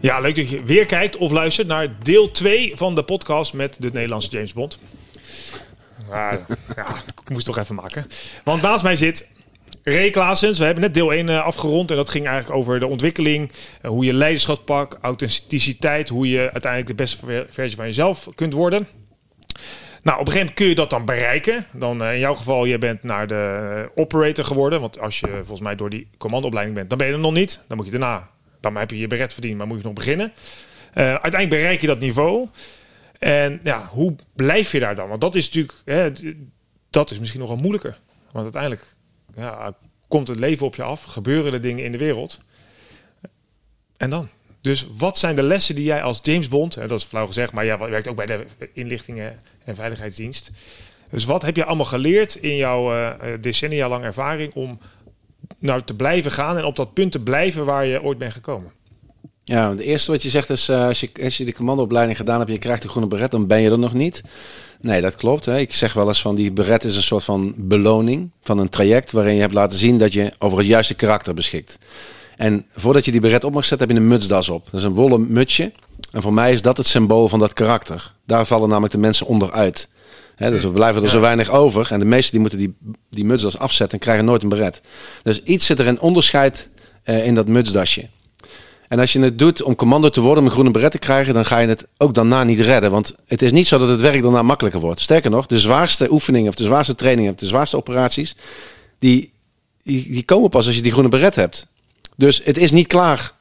Ja, leuk dat je weer kijkt of luistert naar deel 2 van de podcast met de Nederlandse James Bond. ja, ik moest toch even maken. Want naast mij zit Ray. We hebben net deel 1 afgerond en dat ging eigenlijk over de ontwikkeling. Hoe je leiderschap pakt, authenticiteit. Hoe je uiteindelijk de beste versie van jezelf kunt worden. Nou, op een gegeven moment kun je dat dan bereiken. Dan in jouw geval, je bent naar de operator geworden. Want als je volgens mij door die commandoopleiding bent, dan ben je er nog niet. Dan moet je daarna dan heb je je beret verdiend, maar moet je nog beginnen. Uh, uiteindelijk bereik je dat niveau. En ja, hoe blijf je daar dan? Want dat is natuurlijk, hè, dat is misschien nogal moeilijker. Want uiteindelijk ja, komt het leven op je af, gebeuren er dingen in de wereld. En dan? Dus wat zijn de lessen die jij als James Bond, hè, dat is flauw gezegd, maar jij werkt ook bij de inlichtingen en veiligheidsdienst. Dus wat heb je allemaal geleerd in jouw uh, decennia lang ervaring om nou, te blijven gaan en op dat punt te blijven waar je ooit bent gekomen? Ja, het eerste wat je zegt is, uh, als, je, als je de commandoopleiding gedaan hebt, je krijgt de groene beret, dan ben je er nog niet. Nee, dat klopt. Hè. Ik zeg wel eens van die beret is een soort van beloning van een traject waarin je hebt laten zien dat je over het juiste karakter beschikt. En voordat je die beret op mag zetten, heb je een mutsdas op. Dat is een wollen mutsje. En voor mij is dat het symbool van dat karakter. Daar vallen namelijk de mensen onderuit dus we blijven er zo weinig over. En de meesten die moeten die, die mutsdas afzetten en krijgen nooit een beret. Dus iets zit er een onderscheid uh, in dat mutsdasje. En als je het doet om commando te worden, om een groene beret te krijgen, dan ga je het ook daarna niet redden. Want het is niet zo dat het werk daarna makkelijker wordt. Sterker nog, de zwaarste oefeningen of de zwaarste trainingen, of de zwaarste operaties, die, die, die komen pas als je die groene beret hebt. Dus het is niet klaar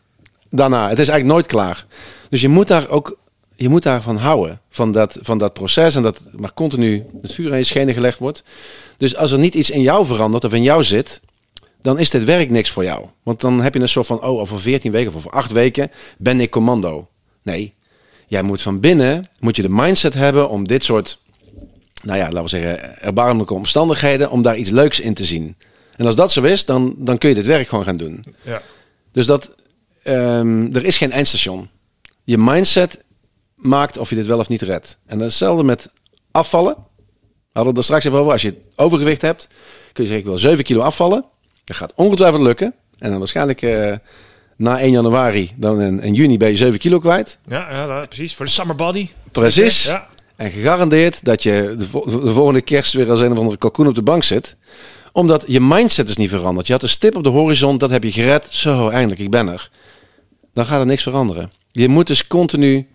daarna. Het is eigenlijk nooit klaar. Dus je moet daar ook je moet daarvan houden, van dat, van dat proces en dat maar continu het vuur aan je schenen gelegd wordt. Dus als er niet iets in jou verandert of in jou zit, dan is dit werk niks voor jou. Want dan heb je een soort van, oh, over 14 weken of over 8 weken ben ik commando. Nee, jij moet van binnen, moet je de mindset hebben om dit soort, nou ja, laten we zeggen, erbarmelijke omstandigheden, om daar iets leuks in te zien. En als dat zo is, dan, dan kun je dit werk gewoon gaan doen. Ja. Dus dat, um, er is geen eindstation. Je mindset maakt of je dit wel of niet redt. En hetzelfde met afvallen. We hadden er straks even over. Als je overgewicht hebt, kun je zeggen ik wil 7 kilo afvallen. Dat gaat ongetwijfeld lukken. En dan waarschijnlijk uh, na 1 januari, dan in, in, juni ben je 7 kilo kwijt. Ja, ja precies. Voor de summer body. Precies. Ja. En gegarandeerd dat je de, de, volgende kerst weer als een of andere kalkoen op de bank zit. Omdat je mindset is niet veranderd. Je had een stip op de horizon, dat heb je gered. Zo, eindelijk, ik ben er. Dan gaat er niks veranderen. Je moet dus continu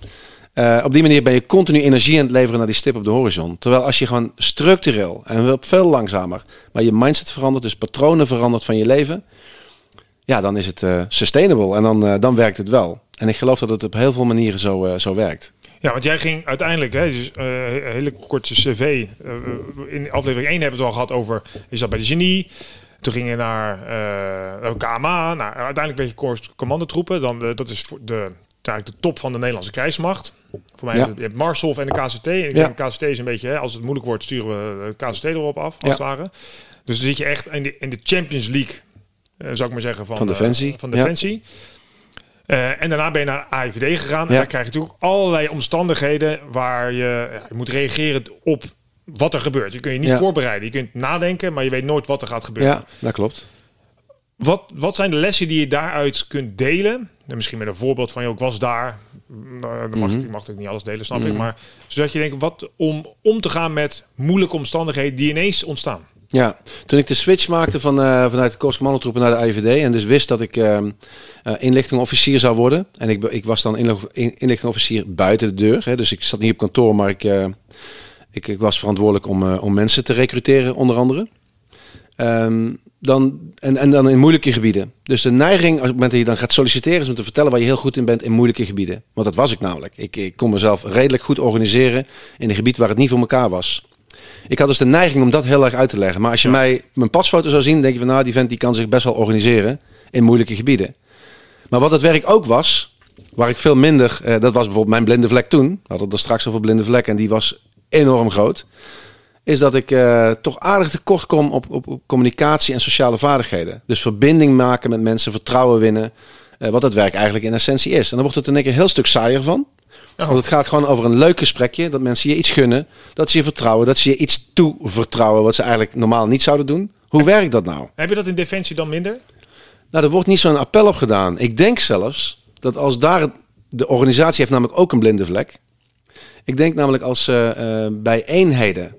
uh, op die manier ben je continu energie aan het leveren naar die stip op de horizon. Terwijl als je gewoon structureel en veel langzamer, maar je mindset verandert, dus patronen verandert van je leven, ja, dan is het uh, sustainable en dan, uh, dan werkt het wel. En ik geloof dat het op heel veel manieren zo, zo werkt. Ja, want jij ging uiteindelijk, hè, dus, een hele korte cv. in aflevering 1 hebben we het al gehad over, je zat bij de genie. Toen ging je naar KMA. Nou, uiteindelijk ben je commandotroepen. Dan, dat is de eigenlijk de top van de Nederlandse krijgsmacht. Voor mij, ja. je hebt Marshof en de KCT. En ja. de KCT is een beetje, hè, als het moeilijk wordt, sturen we de KCT erop af, als ja. het ware. Dus dan zit je echt in de, in de Champions League, uh, zou ik maar zeggen, van, van Defensie. Van Defensie. Uh, en daarna ben je naar AIVD gegaan. En dan krijg je natuurlijk allerlei omstandigheden waar je, je moet reageren op wat er gebeurt. Je kun je niet voorbereiden. Je kunt nadenken, maar je weet nooit wat er gaat gebeuren. Ja, dat klopt. Wat, wat zijn de lessen die je daaruit kunt delen? En misschien met een voorbeeld van, joh, ik was daar. Nou, dan mag, mm -hmm. ik, mag ik niet alles delen, snap mm -hmm. ik. Maar zodat je denkt, wat om om te gaan met moeilijke omstandigheden die ineens ontstaan. Ja, toen ik de switch maakte van, uh, vanuit de Kooskommandotroepen naar de IVD en dus wist dat ik uh, uh, inlichtingofficier zou worden. En ik, ik was dan inlichtingofficier buiten de deur. Hè, dus ik zat niet op kantoor, maar ik, ik, ik, was verantwoordelijk om, om mensen te recruteren, onder andere. Um, dan, en, en dan in moeilijke gebieden. Dus de neiging, op het moment dat je dan gaat solliciteren, is om te vertellen waar je heel goed in bent in moeilijke gebieden. Want dat was ik namelijk. Ik, ik kon mezelf redelijk goed organiseren in een gebied waar het niet voor elkaar was. Ik had dus de neiging om dat heel erg uit te leggen. Maar als je mij mijn pasfoto zou zien, denk je van nou, die vent die kan zich best wel organiseren in moeilijke gebieden. Maar wat het werk ook was, Waar ik veel minder, eh, dat was bijvoorbeeld mijn blinde vlek toen. We hadden het er straks over blinde vlek en die was enorm groot. Is dat ik eh, toch aardig tekort kom op, op, op communicatie en sociale vaardigheden. Dus verbinding maken met mensen, vertrouwen winnen. eh, wat het werk eigenlijk in essentie is. En dan wordt het in één keer een heel stuk saaier van. Oh. Want het gaat gewoon over een leuk gesprekje. Dat mensen je iets gunnen. Dat ze je vertrouwen. Dat ze je iets toevertrouwen. Wat ze eigenlijk normaal niet zouden doen. Hoe werkt dat nou? Heb je dat in Defensie dan minder? Nou, er wordt niet zo'n appel op gedaan. Ik denk zelfs dat als daar... De organisatie heeft namelijk ook een blinde vlek. Ik denk namelijk als ze eh, bij eenheden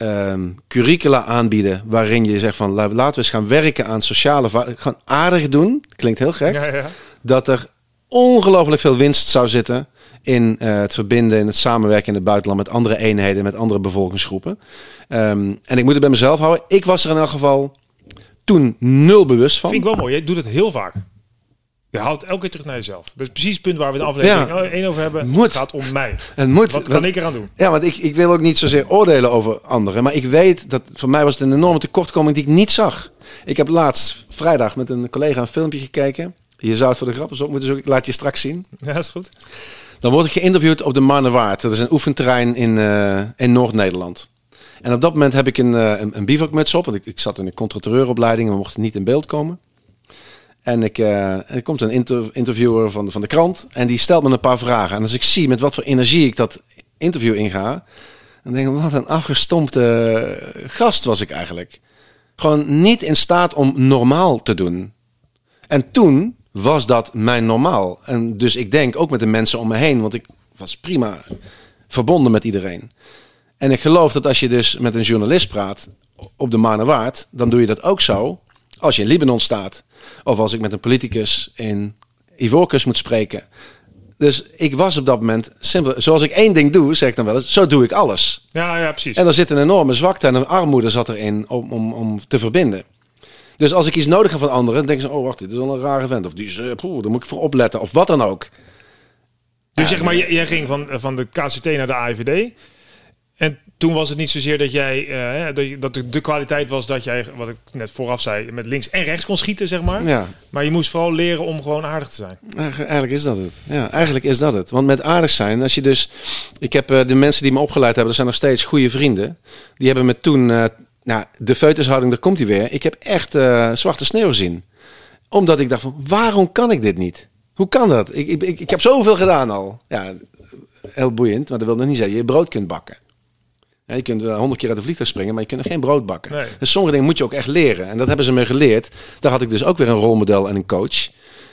ehm, curricula aanbieden... waarin je zegt van la- laten we eens gaan werken aan sociale... Gaan aardig doen. Klinkt heel gek. Ja, ja. dat er ongelooflijk veel winst zou zitten in eh, het verbinden, in het samenwerken in het buitenland met andere eenheden, met andere bevolkingsgroepen. Ehm, en ik moet het bij mezelf houden. Ik was er in elk geval toen nul bewust van. Vind ik wel mooi. Je doet het heel vaak. Je haalt elke keer terug naar jezelf. Dat is precies het punt waar we de aflevering Ja. één over hebben. Moet. Het gaat om mij. Het moet. Wat kan ik eraan doen? Ja, want ik, ik wil ook niet zozeer oordelen over anderen. Maar ik weet dat voor mij was het een enorme tekortkoming die ik niet zag. Ik heb laatst vrijdag met een collega een filmpje gekeken. Je zou het voor de grap eens op moeten zoeken. Ik laat je straks zien. Ja, is goed. Dan word ik geïnterviewd op de Marnewaard. Dat is een oefenterrein in, eh, in Noord-Nederland. En op dat moment heb ik een, eh, een, een bivakmuts op. Want ik, ik zat in een contracteuropleiding en we mochten niet in beeld komen. En ik, en er komt een inter- interviewer van van de krant. En die stelt me een paar vragen. En als ik zie met wat voor energie ik dat interview inga. Dan denk ik, wat een afgestompte gast was ik eigenlijk. Gewoon niet in staat om normaal te doen. En toen was dat mijn normaal. En dus ik denk ook met de mensen om me heen, want ik was prima verbonden met iedereen. En ik geloof dat als je dus met een journalist praat op de Marnewaard, dan doe je dat ook zo als je in Libanon staat. Of als ik met een politicus in Ivoorkust moet spreken. Dus ik was op dat moment simpel. Zoals ik één ding doe, zeg ik dan wel eens, zo doe ik alles. Ja, ja, precies. En er zit een enorme zwakte en een armoede zat erin om, om, om te verbinden. Dus als ik iets nodig heb van anderen, dan denken ze: oh wacht, dit is wel een rare vent. Of die is, eh, poeh, daar moet ik voor opletten. Of wat dan ook. Dus zeg maar, jij, jij ging van, van de KCT naar de AIVD. En toen was het niet zozeer dat jij eh, dat, de, de kwaliteit was dat jij, wat ik net vooraf zei, met links en rechts kon schieten, zeg maar. Ja, Maar je moest vooral leren om gewoon aardig te zijn. Eigen- Eigenlijk is dat het. Ja, eigenlijk is dat het. Want met aardig zijn, als je dus. Ik heb eh, de mensen die me opgeleid hebben, dat zijn nog steeds goede vrienden. Die hebben me toen. eh, nou, de feutushouding, daar komt hij weer. Ik heb echt zwarte sneeuw gezien. Omdat ik dacht van, waarom kan ik dit niet? Hoe kan dat? Ik, ik, ik, ik heb zoveel gedaan al. Ja, heel boeiend, maar dat wil nog niet zeggen je brood kunt bakken. Ja, je kunt wel honderd keer uit de vliegtuig springen, maar je kunt nog geen brood bakken. Nee. Dus sommige dingen moet je ook echt leren. En dat hebben ze me geleerd. Daar had ik dus ook weer een rolmodel en een coach.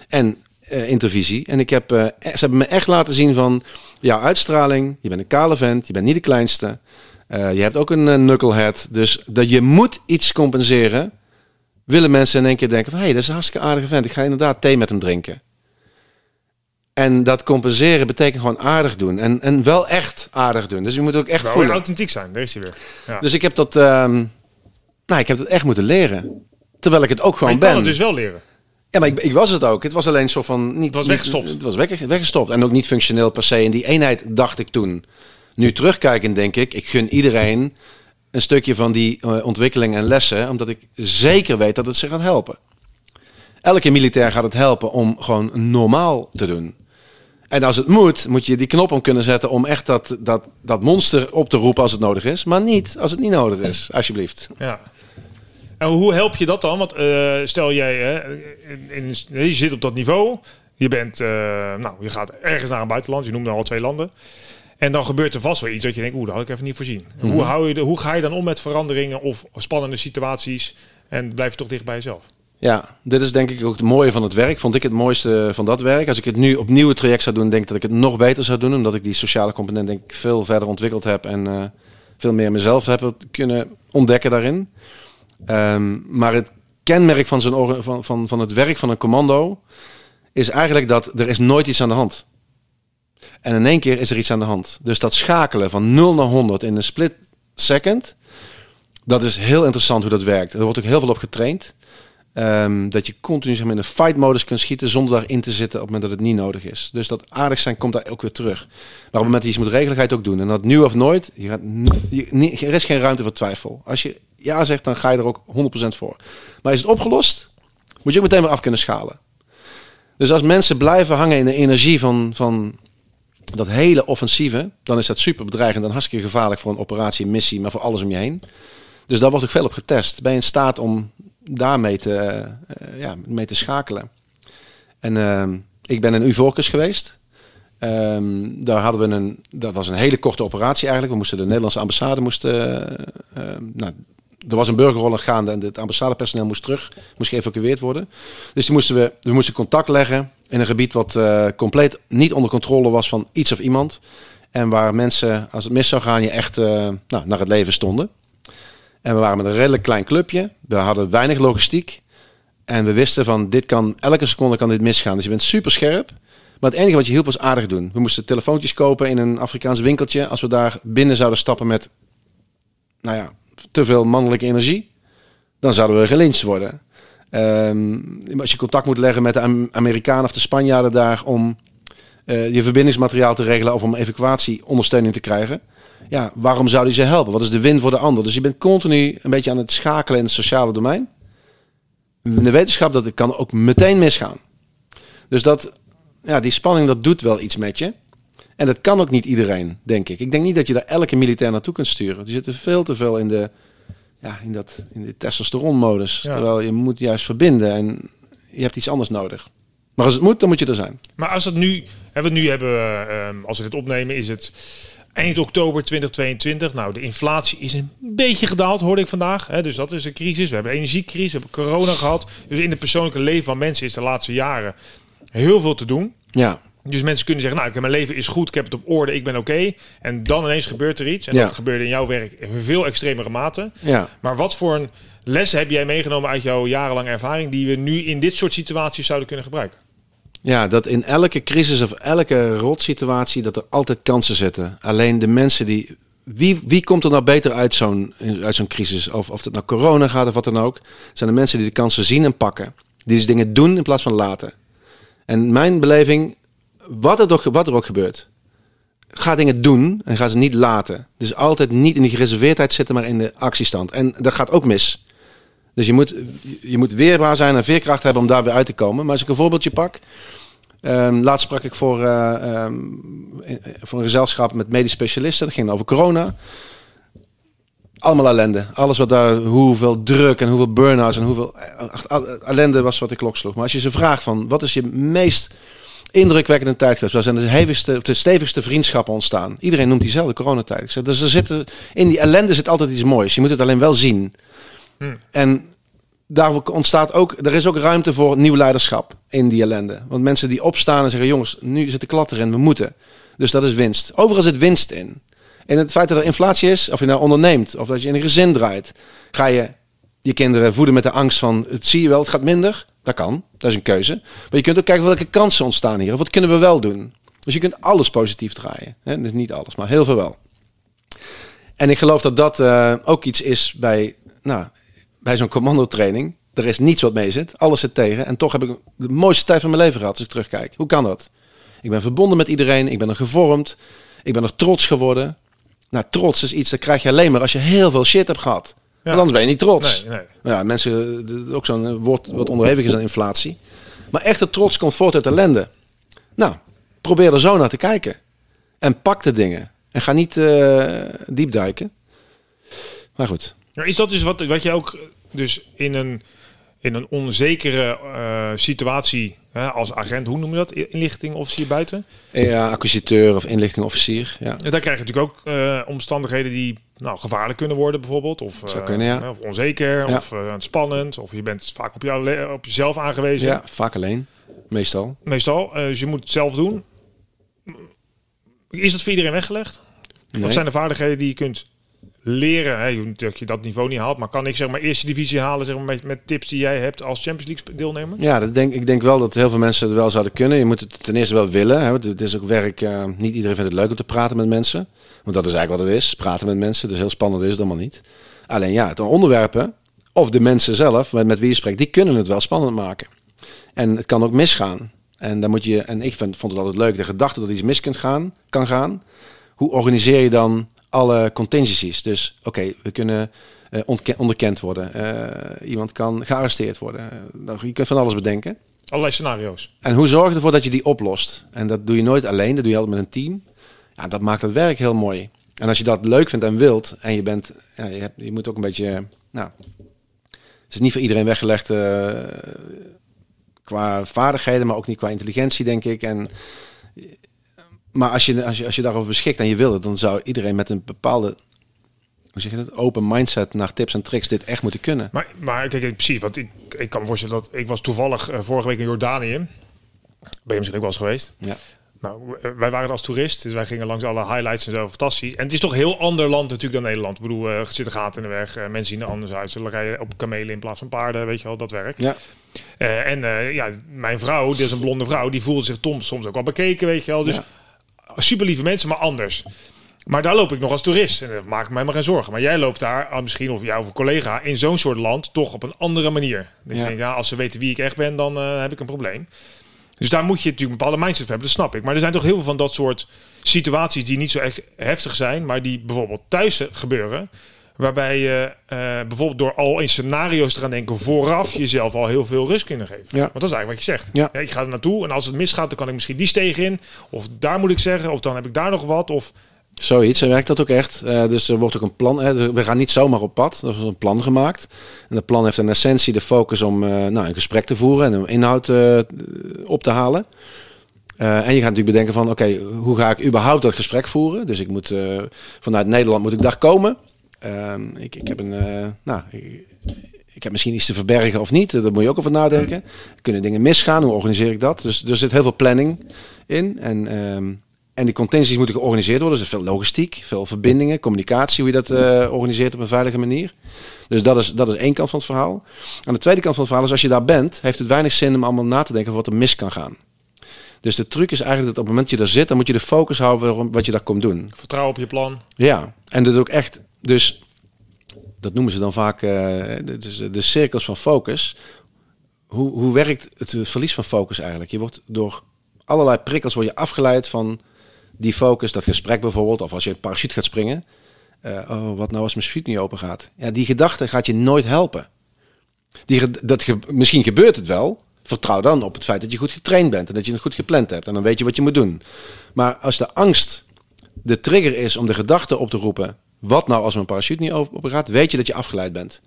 En eh, intervisie. En ik heb, eh, ze hebben me echt laten zien van jouw uitstraling. Je bent een kale vent, je bent niet de kleinste. Eh, je hebt ook een eh, knucklehead. Dus dat je moet iets compenseren. Willen mensen in één keer denken van... hé, hey, dat is een hartstikke aardige vent. Ik ga inderdaad thee met hem drinken. En dat compenseren betekent gewoon aardig doen. En, en wel echt aardig doen. Dus je moet ook echt Wel voelen. authentiek zijn, daar is hij weer. Ja. Dus ik heb dat... ehm, nou, ik heb dat echt moeten leren. Terwijl ik het ook gewoon je kan ben. het dus wel leren. Ja, maar ik, ik was het ook. Het was alleen zo van... Niet, Het was niet- weggestopt. het was weg, weggestopt. En ook niet functioneel per se. In die eenheid dacht ik toen. Nu terugkijkend denk ik, ik gun iedereen een stukje van die eh, ontwikkeling en lessen. Omdat ik zeker weet dat het ze gaat helpen. Elke militair gaat het helpen om gewoon normaal te doen. En als het moet, moet je die knop om kunnen zetten om echt dat, dat, dat monster op te roepen als het nodig is. Maar niet als het niet nodig is, alsjeblieft. Ja. En hoe help je dat dan? Want eh, stel jij, hè, in, in- je zit op dat niveau. Je bent, eh, nou, je gaat ergens naar een buitenland. Je noemde al twee landen. En dan gebeurt er vast wel iets dat je denkt, oeh, dat had ik even niet voorzien. Hoe, hou je de, hoe ga je dan om met veranderingen of spannende situaties? En blijf je toch dicht bij jezelf? Ja, dit is denk ik ook het mooie van het werk. Vond ik het mooiste van dat werk. Als ik het nu opnieuw het traject zou doen, denk ik dat ik het nog beter zou doen. Omdat ik die sociale component denk ik veel verder ontwikkeld heb. En eh, veel meer mezelf heb kunnen ontdekken daarin. Ehm, maar het kenmerk van, orga- van, van, van het werk van een commando is eigenlijk dat er is nooit iets aan de hand. En in één keer is er iets aan de hand. Dus dat schakelen van 0 naar 100 in een split second, dat is heel interessant hoe dat werkt. Er wordt ook heel veel op getraind. Ehm, dat je continu zeg in een fight modus kunt schieten zonder daarin te zitten op het moment dat het niet nodig is. Dus dat aardig zijn komt daar ook weer terug. Maar op het moment dat je iets moet regelen, ook doen. En dat nu of nooit, je gaat, je, er is geen ruimte voor twijfel. Als je ja zegt, dan ga je er ook 100% voor. Maar is het opgelost, moet je ook meteen weer af kunnen schalen. Dus als mensen blijven hangen in de energie van, van dat hele offensieve, dan is dat super bedreigend en hartstikke gevaarlijk voor een operatie, een missie, maar voor alles om je heen. Dus daar wordt ook veel op getest. Ben je in staat om daarmee te, eh, ja, mee te schakelen? En ehm, ik ben in Uvorcus geweest. Ehm, daar hadden we een, dat was een hele korte operatie eigenlijk. We moesten de Nederlandse ambassade moesten, eh, ehm, nou, er was een burgeroorlog gaande en het ambassadepersoneel moest terug, moest geëvacueerd worden. Dus die moesten we, we moesten contact leggen in een gebied wat eh, compleet niet onder controle was van iets of iemand. En waar mensen, als het mis zou gaan, je echt nou, naar het leven stonden. En we waren met een redelijk klein clubje. We hadden weinig logistiek. En we wisten van dit kan, elke seconde kan dit misgaan. Dus je bent super scherp. Maar het enige wat je hielp was aardig doen. We moesten telefoontjes kopen in een Afrikaans winkeltje. Als we daar binnen zouden stappen met, nou ja, te veel mannelijke energie, dan zouden we gelincht worden. Um, als je contact moet leggen met de Amerikanen of de Spanjaarden daar om uh, je verbindingsmateriaal te regelen of om evacuatieondersteuning te krijgen. Ja, waarom zou die ze helpen? Wat is de win voor de ander? Dus je bent continu een beetje aan het schakelen in het sociale domein. De wetenschap dat het kan ook meteen misgaan. Dus dat, ja, die spanning dat doet wel iets met je. En dat kan ook niet iedereen, denk ik. Ik denk niet dat je daar elke militair naartoe kunt sturen. Die zitten veel te veel in de, ja, in dat, in de testosteronmodus. Terwijl je moet juist verbinden en je hebt iets anders nodig. Maar als het moet, dan moet je er zijn. Maar als het nu, hè, we nu hebben, uh, als we dit opnemen, is het eind oktober 2022. Nou, de inflatie is een beetje gedaald, hoorde ik vandaag. Hè, dus dat is een crisis. We hebben energiecrisis, we hebben corona gehad. Dus in het persoonlijke leven van mensen is de laatste jaren heel veel te doen. Ja. Dus mensen kunnen zeggen, nou, mijn leven is goed, ik heb het op orde, ik ben oké. En dan ineens gebeurt er iets. En dat gebeurde in jouw werk in veel extremere mate. Ja. Maar wat voor een les heb jij meegenomen uit jouw jarenlange ervaring... die we nu in dit soort situaties zouden kunnen gebruiken? Ja, dat in elke crisis of elke rotsituatie dat er altijd kansen zitten. Alleen de mensen die... Wie, wie komt er nou beter uit zo'n, uit zo'n crisis? Of, of het nou corona gaat of wat dan ook. Zijn de mensen die de kansen zien en pakken. Die dus dingen doen in plaats van laten. En mijn beleving, wat er, toch, wat er ook gebeurt, ga dingen doen en ga ze niet laten. Dus altijd niet in die gereserveerdheid zitten, maar in de actiestand. En dat gaat ook mis. Dus je moet, je moet weerbaar zijn en veerkracht hebben om daar weer uit te komen. Maar als ik een voorbeeldje pak. Um, laatst sprak ik voor, uh, um, voor een gezelschap met medisch specialisten. Dat ging over corona. Allemaal ellende. Alles wat daar, hoeveel druk en hoeveel burn-outs en hoeveel ellende was wat de klok sloeg. Maar als je ze vraagt van, wat is je meest indrukwekkende tijd geweest? Waar zijn de, hevigste, de stevigste vriendschappen ontstaan? Iedereen noemt diezelfde coronatijd. Dus er zitten, in die ellende zit altijd iets moois. Je moet het alleen wel zien. Hmm. En daar ontstaat ook, er is ook ruimte voor nieuw leiderschap in die ellende. Want mensen die opstaan en zeggen, jongens, nu zit de klat erin, we moeten. Dus dat is winst. Overal zit winst in. En het feit dat er inflatie is, of je nou onderneemt, of dat je in een gezin draait, ga je je kinderen voeden met de angst van, het zie je wel, het gaat minder. Dat kan, dat is een keuze. Maar je kunt ook kijken welke kansen ontstaan hier, of wat kunnen we wel doen. Dus je kunt alles positief draaien. Hè? Dus niet alles, maar heel veel wel. En ik geloof dat dat uh, ook iets is bij, nou, bij zo'n commandotraining. Er is niets wat mee zit, alles zit tegen. En toch heb ik de mooiste tijd van mijn leven gehad als ik terugkijk. Hoe kan dat? Ik ben verbonden met iedereen, ik ben er gevormd, ik ben er trots geworden. Nou, trots is iets dat krijg je alleen maar als je heel veel shit hebt gehad. Ja. anders ben je niet trots. Nee, nee. Ja, mensen, ook zo'n woord wat onderhevig is aan inflatie. Maar echte trots komt voort uit ellende. Nou, probeer er zo naar te kijken. En pak de dingen. En ga niet uh, diep duiken. Maar goed. is dat dus wat, wat je ook dus in een, in een onzekere uh, situatie hè, als agent, hoe noem je dat? Inlichtingofficier buiten? Ja, acquisiteur of inlichtingofficier. Ja. En daar krijg je natuurlijk ook uh, omstandigheden die nou, gevaarlijk kunnen worden bijvoorbeeld. Of, uh, kunnen, ja. of onzeker, ja. of spannend. Of je bent vaak op, jou, op jezelf aangewezen. Ja, vaak alleen. Meestal. Meestal. dus je moet het zelf doen. Is dat voor iedereen weggelegd? Nee. Of zijn er vaardigheden die je kunt leren, hè, dat je dat niveau niet haalt, maar kan ik zeg maar eerste divisie halen zeg maar, met, met tips die jij hebt als Champions League deelnemer? Ja, dat denk, ik denk wel dat heel veel mensen het wel zouden kunnen. Je moet het ten eerste wel willen. Hè. Het is ook werk, uh, niet iedereen vindt het leuk om te praten met mensen. Want dat is eigenlijk wat het is, praten met mensen. Dus heel spannend is het allemaal niet. Alleen ja, het onderwerpen, of de mensen zelf met, met wie je spreekt, die kunnen het wel spannend maken. En het kan ook misgaan. En dan moet je, en ik vind, vond het altijd leuk, de gedachte dat iets mis kunt gaan, kan gaan. Hoe organiseer je dan alle contingencies. Dus oké, we kunnen uh, onderkend worden. Uh, iemand kan gearresteerd worden. Uh, je kunt van alles bedenken. Allerlei scenario's. En hoe zorg je ervoor dat je die oplost? En dat doe je nooit alleen, dat doe je altijd met een team. Ja, dat maakt het werk heel mooi. En als je dat leuk vindt en wilt, en je bent, ja, je, hebt, je moet ook een beetje, nou, het is niet voor iedereen weggelegd uh, qua vaardigheden, maar ook niet qua intelligentie, denk ik. En, maar als je, als, je, als je daarover beschikt en je wil het, dan zou iedereen met een bepaalde hoe zeg je dat, open mindset naar tips en tricks dit echt moeten kunnen. Maar, maar kijk, precies, want ik, ik kan me voorstellen dat ik was toevallig uh, vorige week in Jordanië. Ben je misschien ook wel eens geweest? Ja. Nou, wij waren als toerist, dus wij gingen langs alle highlights en zo. Fantastisch. En het is toch een heel ander land natuurlijk dan Nederland. Ik bedoel, uh, zitten gaten in de weg. Uh, mensen zien er anders uit. Ze rijden op kamelen in plaats van paarden, weet je wel, dat werkt. Ja. Uh, en ja, mijn vrouw, dit is een blonde vrouw, die voelde zich tom, soms ook wel bekeken, weet je wel. Dus ja. Super lieve mensen, maar anders. Maar daar loop ik nog als toerist. En dat maakt mij maar geen zorgen. Maar jij loopt daar, ah, misschien of jou of een collega, in zo'n soort land toch op een andere manier. Ja. denk ja, als ze weten wie ik echt ben, dan uh, heb ik een probleem. Dus daar moet je natuurlijk een bepaalde mindset hebben, dat snap ik. Maar er zijn toch heel veel van dat soort situaties die niet zo echt heftig zijn, maar die bijvoorbeeld thuis gebeuren. Waarbij je uh, bijvoorbeeld door al in scenario's te gaan denken vooraf jezelf al heel veel rust kunnen geven. Ja. Want dat is eigenlijk wat je zegt. Ja. Ja, ik ga er naartoe en als het misgaat, dan kan ik misschien die steeg in. Of daar moet ik zeggen, of dan heb ik daar nog wat. Of Zoiets, en werkt dat ook echt. Uh, dus er wordt ook een plan. Hè, we gaan niet zomaar op pad. Er is een plan gemaakt. En dat plan heeft in essentie de focus om uh, nou, een gesprek te voeren en een inhoud uh, op te halen. en je gaat natuurlijk bedenken van, oké, okay, hoe ga ik überhaupt dat gesprek voeren? Dus ik moet vanuit Nederland moet ik daar komen. Ehm, ik, ik heb een, nou, ik, ik heb misschien iets te verbergen of niet. Daar moet je ook over nadenken. Kunnen dingen misgaan? Hoe organiseer ik dat? Dus er zit heel veel planning in. En um, en die contingencies moeten georganiseerd worden. Dus veel logistiek, veel verbindingen, communicatie, hoe je dat uh, organiseert op een veilige manier. Dus dat is, dat is één kant van het verhaal. Aan de tweede kant van het verhaal is als je daar bent, heeft het weinig zin om allemaal na te denken over wat er mis kan gaan. Dus de truc is eigenlijk dat op het moment dat je daar zit, dan moet je de focus houden wat je daar komt doen. Vertrouw op je plan. Ja, en dat ook echt. Dus dat noemen ze dan vaak uh, dus de cirkels van focus. Hoe, hoe werkt het verlies van focus eigenlijk? Je wordt door allerlei prikkels word je afgeleid van die focus, dat gesprek bijvoorbeeld, of als je parachute gaat springen. Uh, oh, wat nou als mijn parachute niet open gaat? Ja, die gedachte gaat je nooit helpen. Die, dat misschien gebeurt het wel. Vertrouw dan op het feit dat je goed getraind bent en dat je het goed gepland hebt. En dan weet je wat je moet doen. Maar als de angst de trigger is om de gedachte op te roepen. Wat nou als mijn parachute niet open gaat? Weet je dat je afgeleid bent.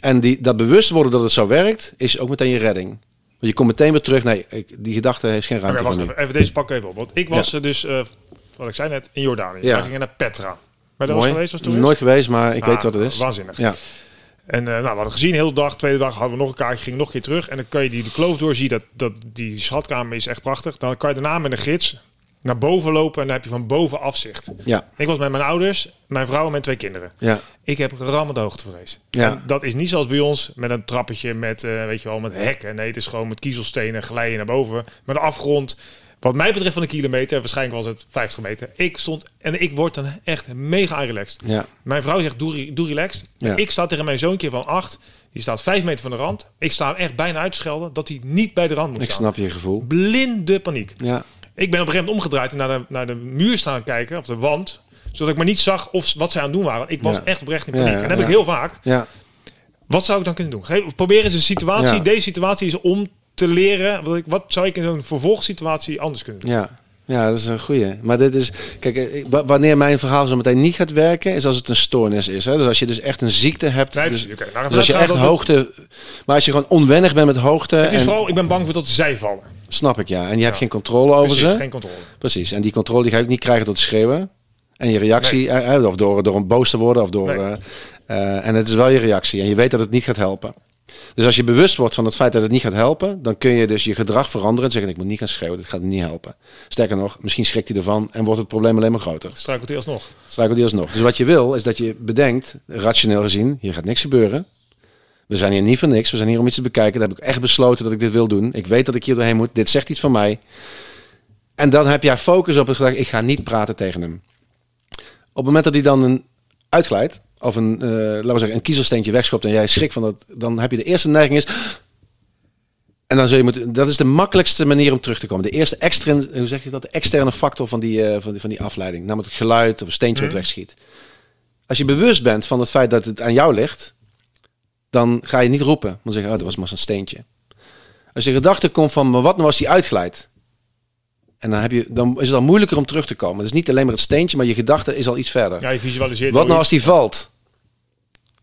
En die, dat bewust worden dat het zo werkt, is ook meteen je redding. Want je komt meteen weer terug. Nee, ik, die gedachte heeft geen ruimte okay, even, even deze pak even op. Want ik was ja. dus, uh, wat ik zei net, in Jordanië. Ja. We gingen naar Petra. Ben je was geweest als toerist? Nooit geweest, maar ik ah, weet wat het is. Waanzinnig. Ja. En uh, nou, we hadden gezien, de hele dag, tweede dag hadden we nog een kaartje, gingen nog een keer terug. En dan kan je die de kloof doorzien, dat, dat, die schatkamer is echt prachtig. Dan kan je daarna met een gids naar boven lopen en dan heb je van boven afzicht. Ja. Ik was met mijn ouders, mijn vrouw en mijn twee kinderen. Ja. Ik heb rammende hoogtevrees. Ja. En dat is niet zoals bij ons met een trappetje met, uh, weet je wel, met hekken. Nee, het is gewoon met kiezelstenen glijden naar boven. Met een afgrond. Wat mij betreft van een kilometer, waarschijnlijk was het 50 meter. Ik stond en ik word dan echt mega relaxed. Ja. Mijn vrouw zegt doe, doe relaxed. Ja. Ik sta tegen mijn zoontje van acht. Die staat vijf meter van de rand. Ik sta hem echt bijna uit te schelden dat hij niet bij de rand moet Ik staan. snap je gevoel. Blinde paniek. Ja. Ik ben op een gegeven moment omgedraaid en naar de, naar de muur staan kijken, of de wand, zodat ik maar niet zag of wat zij aan het doen waren. Ik was Ja. echt oprecht in paniek. ja, en dat heb ik heel vaak. Ja. Wat zou ik dan kunnen doen? Geef, probeer eens een situatie. Deze situatie is om te leren. Wat, ik, wat zou ik in een vervolgsituatie anders kunnen doen? Ja. Ja, dat is een goeie. Maar dit is, kijk, eh, wa- wanneer mijn verhaal zo meteen niet gaat werken, is als het een stoornis is. Hè? Dus als je dus echt een ziekte hebt. Nee, dus, dus, nou, dus als je echt hoogte, maar als je gewoon onwennig bent met hoogte, Het is en, vooral, ik ben bang voor dat zij vallen. Snap ik ja. En je hebt Ja. geen controle over Precies, ze. geen controle. Precies. En die controle die ga je ook niet krijgen door te schreeuwen. En je reactie, eh, eh, of door, door een boos te worden, of door. Nee. eh, en het is wel je reactie. En je weet dat het niet gaat helpen. Dus als je bewust wordt van het feit dat het niet gaat helpen, dan kun je dus je gedrag veranderen en zeggen: Ik moet niet gaan schreeuwen, dit gaat niet helpen. Sterker nog, misschien schrikt hij ervan en wordt het probleem alleen maar groter. Struikelt hij alsnog. Struikelt hij alsnog. Dus wat je wil, is dat je bedenkt, rationeel gezien, hier gaat niks gebeuren. We zijn hier niet voor niks. We zijn hier om iets te bekijken. Dan heb ik echt besloten dat ik dit wil doen. Ik weet dat ik hier doorheen moet. Dit zegt iets van mij. En dan heb jij focus op het gedacht, ik ga niet praten tegen hem. Op het moment dat hij dan een uitglijdt, of een, eh, laten we zeggen, een kiezelsteentje wegschopt en jij schrikt van dat, dan heb je de eerste neiging is. En dan zul je moeten, dat is de makkelijkste manier om terug te komen. De eerste externe, hoe zeg je dat, de externe factor van die, eh, van die, van die afleiding. Namelijk het geluid of een steentje wat Mhm. wegschiet. Als je bewust bent van het feit dat het aan jou ligt, dan ga je niet roepen. Dan zeg je, oh, dat was maar zo'n steentje. Als je gedachte komt van, maar wat nou als die uitglijdt? En dan, heb je, dan is het al moeilijker om terug te komen. Het is niet alleen maar het steentje, maar je gedachte is al iets verder. Ja, je visualiseert wat nou als die valt?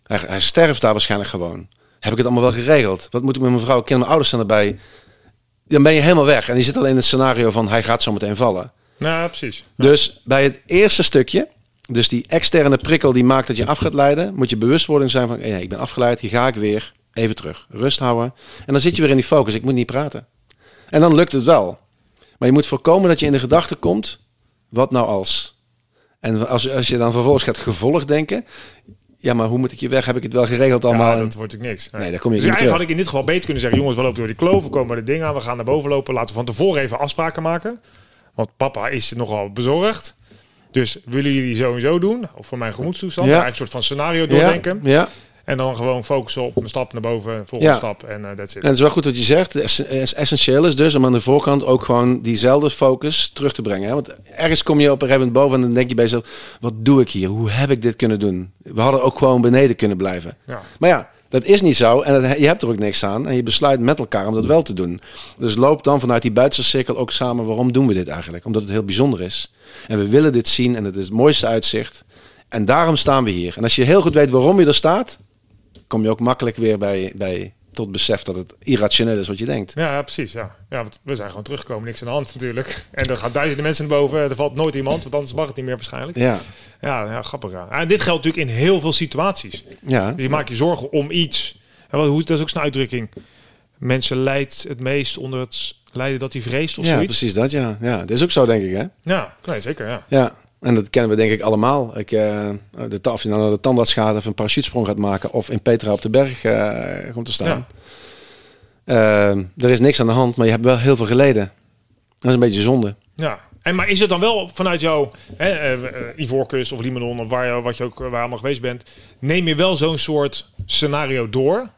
Hij, hij sterft daar waarschijnlijk gewoon. Heb ik het allemaal wel geregeld? Wat moet ik met mijn vrouw? Kennen mijn ouders staan erbij? Dan ben je helemaal weg. En je zit alleen in het scenario van hij gaat zo meteen vallen. Ja, precies. Dus bij het eerste stukje, dus die externe prikkel die maakt dat je af gaat leiden, moet je bewustwording zijn van, hey, ik ben afgeleid, hier ga ik weer, even terug, rust houden. En dan zit je weer in die focus, ik moet niet praten. En dan lukt het wel. Maar je moet voorkomen dat je in de gedachte komt, wat nou als? En als, als je dan vervolgens gaat gevolg denken, ja, maar hoe moet ik je weg? Heb ik het wel geregeld allemaal? Ja, dat wordt ook niks. Nee, daar kom je dus niet eigenlijk had ik in dit geval beter kunnen zeggen... jongens, we lopen door die kloof, we komen bij de dingen aan... we gaan naar boven lopen, laten we van tevoren even afspraken maken. Want papa is nogal bezorgd. Dus willen jullie sowieso doen? Of voor mijn gemoedstoestand? Ja. Eigenlijk een soort van scenario doordenken. Ja, ja. En dan gewoon focussen op mijn stap naar boven, volgende Ja. stap en eh, that's it. En het is wel goed wat je zegt. Het essentieel is dus om aan de voorkant ook gewoon diezelfde focus terug te brengen. Hè? Want ergens kom je op een gegeven moment boven en dan denk je bij jezelf: wat doe ik hier? Hoe heb ik dit kunnen doen? We hadden ook gewoon beneden kunnen blijven. Ja. Maar ja, dat is niet zo en je hebt er ook niks aan. En je besluit met elkaar om dat wel te doen. Dus loop dan vanuit die buitenste cirkel ook samen. Waarom doen we dit eigenlijk? Omdat het heel bijzonder is. En we willen dit zien en het is het mooiste uitzicht. En daarom staan we hier. En als je heel goed weet waarom je er staat, kom je ook makkelijk weer bij, bij tot besef dat het irrationeel is wat je denkt. Ja, ja, precies. Ja. Ja, want we zijn gewoon teruggekomen, niks aan de hand natuurlijk. En er gaan duizenden mensen naar boven, er valt nooit iemand, want anders mag het niet meer waarschijnlijk. Ja, Ja, ja grappig. Ja. En dit geldt natuurlijk in heel veel situaties. ja. Je maakt je zorgen om iets. En wat, hoe, dat is ook zo'n uitdrukking. Mensen lijdt het meest onder het lijden dat hij vreest of ja zoiets. precies dat, ja. ja. Dat is ook zo, denk ik, hè? Ja, nee, zeker. Ja. Ja, en dat kennen we denk ik allemaal. Ik, eh, de, als je nou naar de tandarts gaat of een parachutesprong gaat maken... of in Petra op de berg eh, komt te staan. Eh, er is niks aan de hand, maar je hebt wel heel veel geleden. Dat is een beetje zonde. ja. En maar is het dan wel vanuit jou, hè, eh, Ivoorkust of Limanon of waar je, wat je ook waar je allemaal geweest bent, neem je wel zo'n soort scenario door?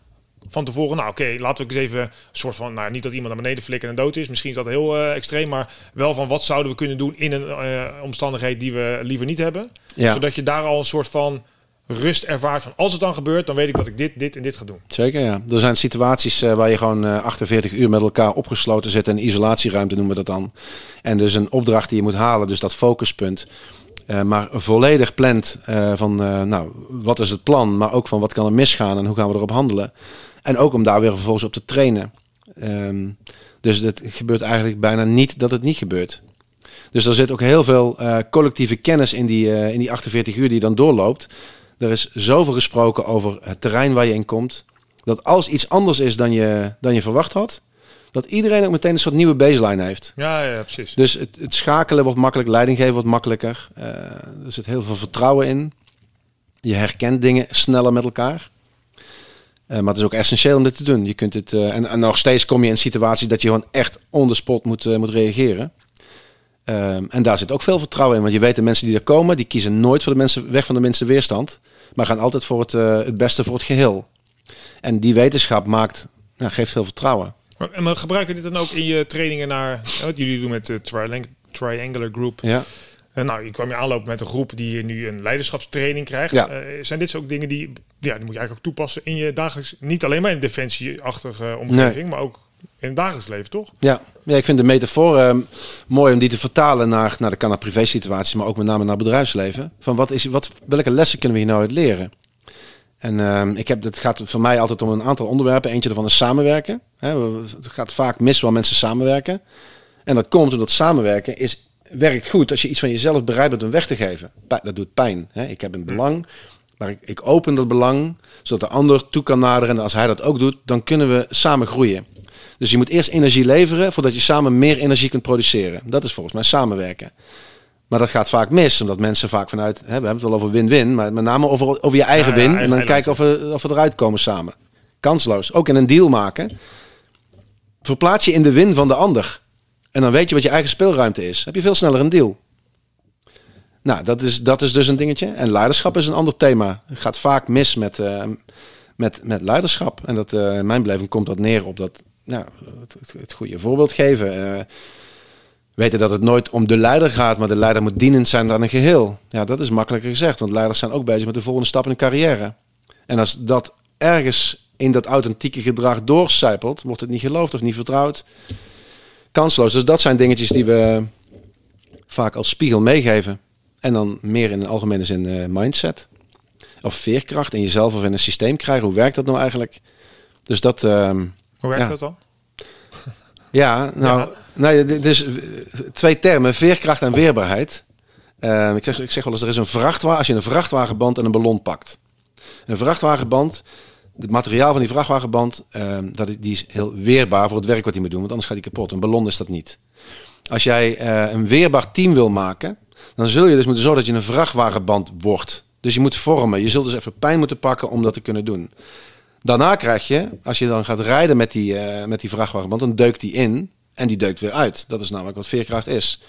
Van tevoren, nou oké, laten we eens even een soort van, nou niet dat iemand naar beneden flikken en dood is, misschien is dat heel eh, extreem, maar wel van wat zouden we kunnen doen in een eh, omstandigheid die we liever niet hebben, Ja, zodat je daar al een soort van rust ervaart van als het dan gebeurt, dan weet ik dat ik dit, dit en dit ga doen. zeker ja. Er zijn situaties eh, waar je gewoon eh, 48 uur met elkaar opgesloten zit... in isolatieruimte noemen we dat dan. En dus een opdracht die je moet halen, dus dat focuspunt... maar volledig plant van, nou, wat is het plan? Maar ook van, wat kan er misgaan en hoe gaan we erop handelen? En ook om daar weer vervolgens op te trainen. Ehm, dus het gebeurt eigenlijk bijna niet dat het niet gebeurt. Dus er zit ook heel veel eh, collectieve kennis in die, eh, in die 48 uur die dan doorloopt. Er is zoveel gesproken over het terrein waar je in komt. Dat als iets anders is dan je, dan je verwacht had, dat iedereen ook meteen een soort nieuwe baseline heeft. Ja, ja precies. Dus het, het schakelen wordt makkelijk, leidinggeven wordt makkelijker. Eh, er zit heel veel vertrouwen in. Je herkent dingen sneller met elkaar. Eh, maar het is ook essentieel om dit te doen. Je kunt het, eh, en, en nog steeds kom je in situaties dat je gewoon echt on the spot moet, eh, moet reageren. Ehm, en daar zit ook veel vertrouwen in. Want je weet de mensen die er komen, die kiezen nooit voor de mensen, weg van de minste weerstand. Maar gaan altijd voor het, het beste voor het geheel. En die wetenschap maakt, nou, geeft veel vertrouwen. Maar, en maar gebruiken dit dan ook in je trainingen naar, wat jullie doen met de triang- Triangular Group? Ja. En nou, je kwam je aanlopen met een groep die nu een leiderschapstraining krijgt. Ja. Eh, zijn dit ook dingen die, ja, die moet je eigenlijk ook toepassen in je dagelijks, niet alleen maar in defensieachtige omgeving, maar ook in het dagelijks leven, toch? Ja, ja ik vind de metafoor eh, mooi om die te vertalen naar, naar de kan naar privé situatie, maar ook met name naar bedrijfsleven. Van wat is, wat, welke lessen kunnen we hier nou uit leren? En eh, ik heb, het gaat voor mij altijd om een aantal onderwerpen. Eentje ervan is samenwerken. Hè, het gaat vaak mis waar mensen samenwerken. En dat komt omdat samenwerken is, werkt goed als je iets van jezelf bereid bent om weg te geven. Dat doet pijn. Hè? Ik heb een belang, maar ik, ik open dat belang zodat de ander toe kan naderen. En als hij dat ook doet, dan kunnen we samen groeien. Dus je moet eerst energie leveren voordat je samen meer energie kunt produceren. Dat is volgens mij samenwerken. Maar dat gaat vaak mis, omdat mensen vaak vanuit, hè, we hebben het wel over win-win, maar met name over, over je eigen Ja, ja, win. en dan kijken of we, of we eruit komen samen. Kansloos. Ook in een deal maken. Verplaats je in de win van de ander. En dan weet je wat je eigen speelruimte is. Heb je veel sneller een deal. Nou, dat is, dat is dus een dingetje. En leiderschap is een ander thema. Het gaat vaak mis met, eh, met, met leiderschap. En dat, eh, in mijn beleving komt dat neer op dat, nou, het, het, goede voorbeeld geven. Eh, weten dat het nooit om de leider gaat, maar de leider moet dienend zijn aan een geheel. Ja, dat is makkelijker gezegd, want leiders zijn ook bezig met de volgende stap in hun carrière. En als dat ergens in dat authentieke gedrag doorcijpelt, wordt het niet geloofd of niet vertrouwd. Kansloos. Dus dat zijn dingetjes die we vaak als spiegel meegeven. En dan meer in een algemene zin eh, mindset. Of veerkracht in jezelf of in een systeem krijgen. Hoe werkt dat nou eigenlijk? Dus dat... ehm, Hoe werkt Ja. dat dan? ja, nou, Ja. nou ja, dit is eh, twee termen, veerkracht en weerbaarheid. Ehm, ik, zeg, ik zeg wel eens, er is een vrachtwagen, als je een vrachtwagenband en een ballon pakt. Een vrachtwagenband, het materiaal van die vrachtwagenband, ehm, dat, die is heel weerbaar voor het werk wat hij moet doen, want anders gaat hij kapot. Een ballon is dat niet. Als jij eh, een weerbaar team wil maken, dan zul je dus moeten zorgen dat je een vrachtwagenband wordt. Dus je moet vormen. Je zult dus even pijn moeten pakken om dat te kunnen doen. Daarna krijg je, als je dan gaat rijden met die, eh, met die vrachtwagenband, dan deukt die in en die deukt weer uit. Dat is namelijk wat veerkracht is.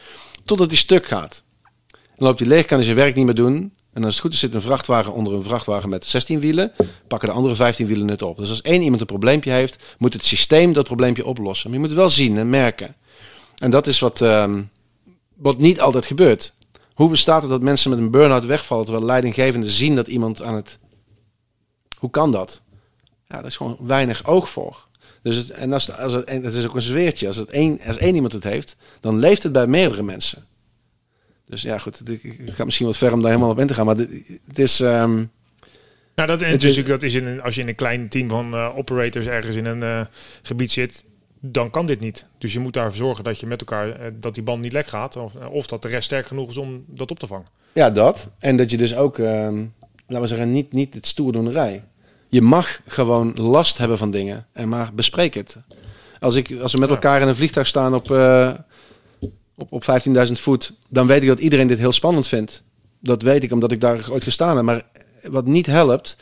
Totdat die stuk gaat. Dan loopt hij leeg, kan hij zijn werk niet meer doen. En als het goed is, zit een vrachtwagen onder een vrachtwagen met 16 wielen. Pakken de andere 15 wielen het op. Dus als één iemand een probleempje heeft, moet het systeem dat probleempje oplossen. Maar je moet het wel zien en merken. En dat is wat, ehm, wat niet altijd gebeurt. Hoe bestaat het dat mensen met een burn-out wegvallen terwijl leidinggevenden zien dat iemand aan het. Hoe kan dat? Ja, daar is gewoon weinig oog voor. Dus het, en als, als het, en is ook een zweertje. Als, het één, als één iemand het heeft, dan leeft het bij meerdere mensen. Dus ja, goed. Het, het gaat misschien wat ver om daar helemaal op in te gaan. Maar het is. ehm, Nou, dat, en dus is- dat is in een, als je in een klein team van eh, operators ergens in een eh, gebied zit, dan kan dit niet. Dus je moet daarvoor zorgen dat je met elkaar eh, dat die band niet lek gaat, of, of dat de rest sterk genoeg is om dat op te vangen. Ja, dat. En dat je dus ook, ehm, laten we zeggen, niet, niet het stoerdoenerij. Je mag gewoon last hebben van dingen en maar bespreek het. Als, ik, als we met elkaar in een vliegtuig staan op, op, op 15.000 voet, dan weet ik dat iedereen dit heel spannend vindt. Dat weet ik omdat ik daar ooit gestaan heb. Maar wat niet helpt,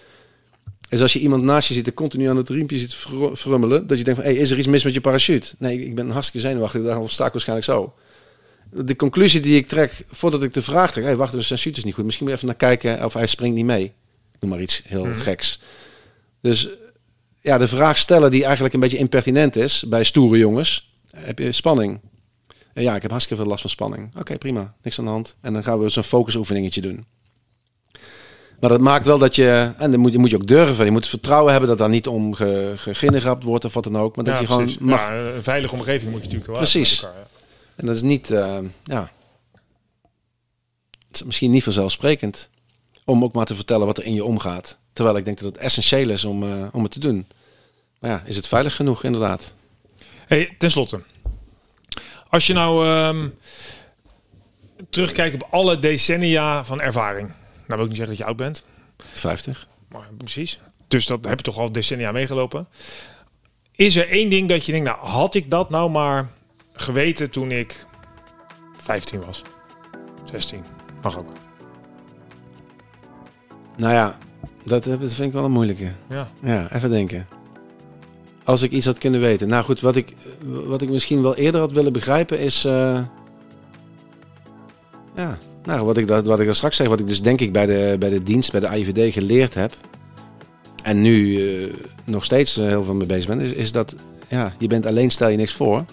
is als je iemand naast je ziet en continu aan het riempje zit fr- frummelen, dat je denkt van, hey, is er iets mis met je parachute? Nee, ik ben hartstikke zenuwachtig, daarom sta ik waarschijnlijk zo. De conclusie die ik trek voordat ik de vraag trek, hey, wacht, zijn chute is niet goed. Misschien moet je even naar kijken of hij springt niet mee. Noem maar iets heel Mhm. geks. Dus ja, de vraag stellen die eigenlijk een beetje impertinent is bij stoere jongens. Heb je spanning? Ja, ik heb hartstikke veel last van spanning. Oké, prima. Niks aan de hand. En dan gaan we zo'n focusoefeningetje doen. Maar dat maakt wel dat je... En dan moet je, moet je ook durven. Je moet vertrouwen hebben dat daar niet om ge, wordt of wat dan ook. Maar dat Ja, je gewoon precies. mag. Ja, een veilige omgeving moet je natuurlijk wel Precies. elkaar, ja. En dat is niet... eh, ja... Het is misschien niet vanzelfsprekend. Om ook maar te vertellen wat er in je omgaat. Terwijl ik denk dat het essentieel is om, eh, om het te doen. Maar ja, is het veilig genoeg inderdaad? Hey, ten slotte. Als je nou ehm, terugkijkt op alle decennia van ervaring. Nou wil ik niet zeggen dat je oud bent. 50. Maar precies. Dus dat heb je toch al decennia meegelopen. Is er één ding dat je denkt, nou had ik dat nou maar geweten toen ik 15 was? 16. Mag ook. Nou ja, dat, dat vind ik wel een moeilijke. Ja. Ja, even denken. Als ik iets had kunnen weten. Nou goed, wat ik, wat ik misschien wel eerder had willen begrijpen is... eh, ja, nou, wat ik, wat ik straks zei, wat ik dus denk ik bij de, bij de dienst, bij de IVD geleerd heb... en nu eh, nog steeds eh, heel veel mee bezig ben, is, is dat... Ja, je bent alleen, stel je niks voor.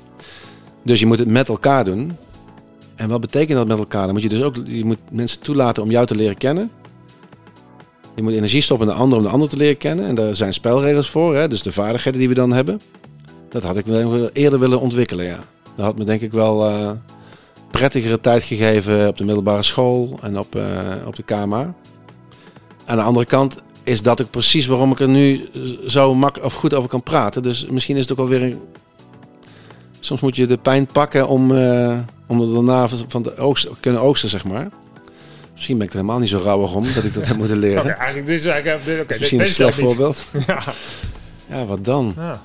Dus je moet het met elkaar doen. En wat betekent dat met elkaar? Dan moet je dus ook je moet mensen toelaten om jou te leren kennen. Je moet energie stoppen de ander om de ander te leren kennen. En daar zijn spelregels voor. Hè? Dus de vaardigheden die we dan hebben. Dat had ik eerder willen ontwikkelen, ja. Dat had me denk ik wel eh, prettigere tijd gegeven op de middelbare school en op, eh, op de KMA. Aan de andere kant is dat ook precies waarom ik er nu zo mak of goed over kan praten. Dus misschien is het ook wel weer een... Soms moet je de pijn pakken om, eh, om er daarna van de kunnen oogsten, zeg maar. Misschien ben ik er helemaal niet zo rauwig om dat ik dat heb moeten leren. Eigenlijk is eigenlijk Dat oké, is misschien een slecht voorbeeld. Ja. Ja, wat dan? Ja.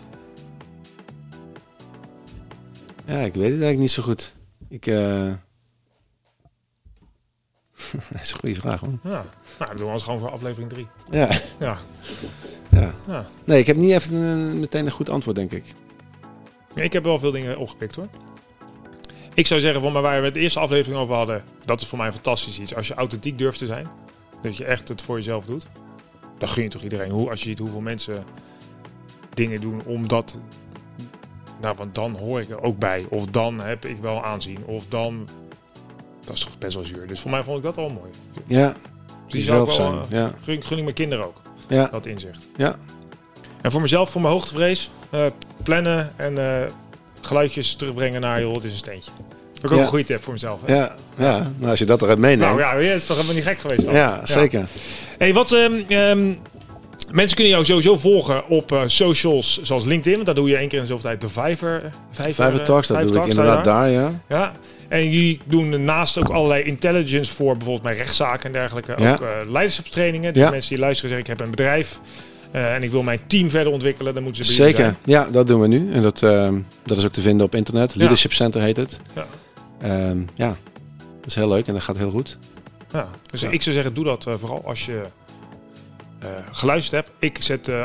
Ja, ik weet het eigenlijk niet zo goed. Ik, eh dat is een goede vraag, hoor. ja. Nou, doen we ons gewoon voor aflevering 3. Ja, Ja. ja. ja. Nee, ik heb niet even een- meteen een goed antwoord, denk ik. Ja, Ik heb wel veel dingen opgepikt hoor. Ik zou zeggen, van maar waar we het de eerste aflevering over hadden, dat is voor mij fantastisch iets. Als je authentiek durft te zijn, dat je echt het voor jezelf doet, dan gun je toch iedereen. Hoe, als je ziet hoeveel mensen dingen doen omdat, nou want dan hoor ik er ook bij. Of dan heb ik wel aanzien. Of dan, dat is toch best wel zuur. Dus voor mij vond ik dat wel mooi. Ja, die ik jezelf wel, zijn. eh, Ja, gun, gun ik mijn kinderen ook, ja, dat inzicht. ja. En voor mezelf, voor mijn hoogtevrees, eh, plannen en eh, geluidjes terugbrengen naar, joh, het is een steentje. Dat is ook Ja. een goede tip voor mezelf. Hè? Ja, ja. Nou, als je dat eruit meeneemt. Nou ja, het is toch helemaal niet gek geweest dan? ja, zeker. Hey, wat, ehm, ehm, mensen kunnen jou sowieso volgen op eh, socials zoals LinkedIn. Want daar doe je één keer in zoveel tijd de Vijver. Vijver, Vijver eh, Talks, dat doe ik Talks, inderdaad sta je daar, ja. Ja. En jullie doen naast ook allerlei intelligence voor bijvoorbeeld mijn rechtszaken en dergelijke. Ja. Ook eh, leiderschapstrainingen. Dus Ja. mensen die luisteren zeggen ik heb een bedrijf en ik wil mijn team verder ontwikkelen. Dan moeten ze bij Zeker, ja, dat doen we nu. En dat, ehm, dat is ook te vinden op internet. Leadership Center heet het. Ja. Ehm, ja, dat is heel leuk en dat gaat heel goed. Ja. Dus Ja. ik zou zeggen doe dat eh, vooral als je eh, geluisterd hebt. Ik zet eh,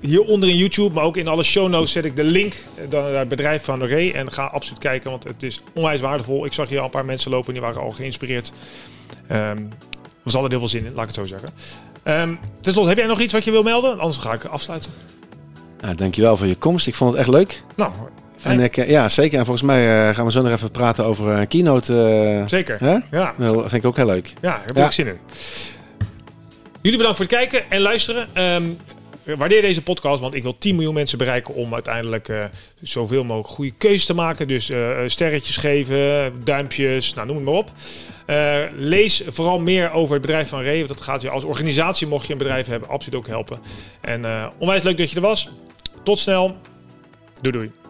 hieronder in YouTube, maar ook in alle show notes zet ik de link eh, naar het bedrijf van Ray. En ga absoluut kijken, want het is onwijs waardevol. Ik zag hier al een paar mensen lopen die waren al geïnspireerd. Er was altijd heel veel zin in, laat ik het zo zeggen. Ehm ten slotte, heb jij nog iets wat je wil melden? Anders ga ik afsluiten. Nou, dankjewel voor je komst. Ik vond het echt leuk. Nou, fijn. En ik, eh, ja, zeker. En volgens mij eh, gaan we zo nog even praten over een keynote. eh, Zeker. hè? Ja, Dat vind ik ook heel leuk. ja, daar heb ik Ja. ook zin in. Jullie bedankt voor het kijken en luisteren. Ehm, waardeer deze podcast, want ik wil 10 miljoen mensen bereiken om uiteindelijk eh, zoveel mogelijk goede keuzes te maken. Dus eh, sterretjes geven, duimpjes, nou, noem het maar op. Eh, lees vooral meer over het bedrijf van want Dat gaat je als organisatie, mocht je een bedrijf hebben, absoluut ook helpen. En onwijs leuk dat je er was. Tot snel. Doei doei.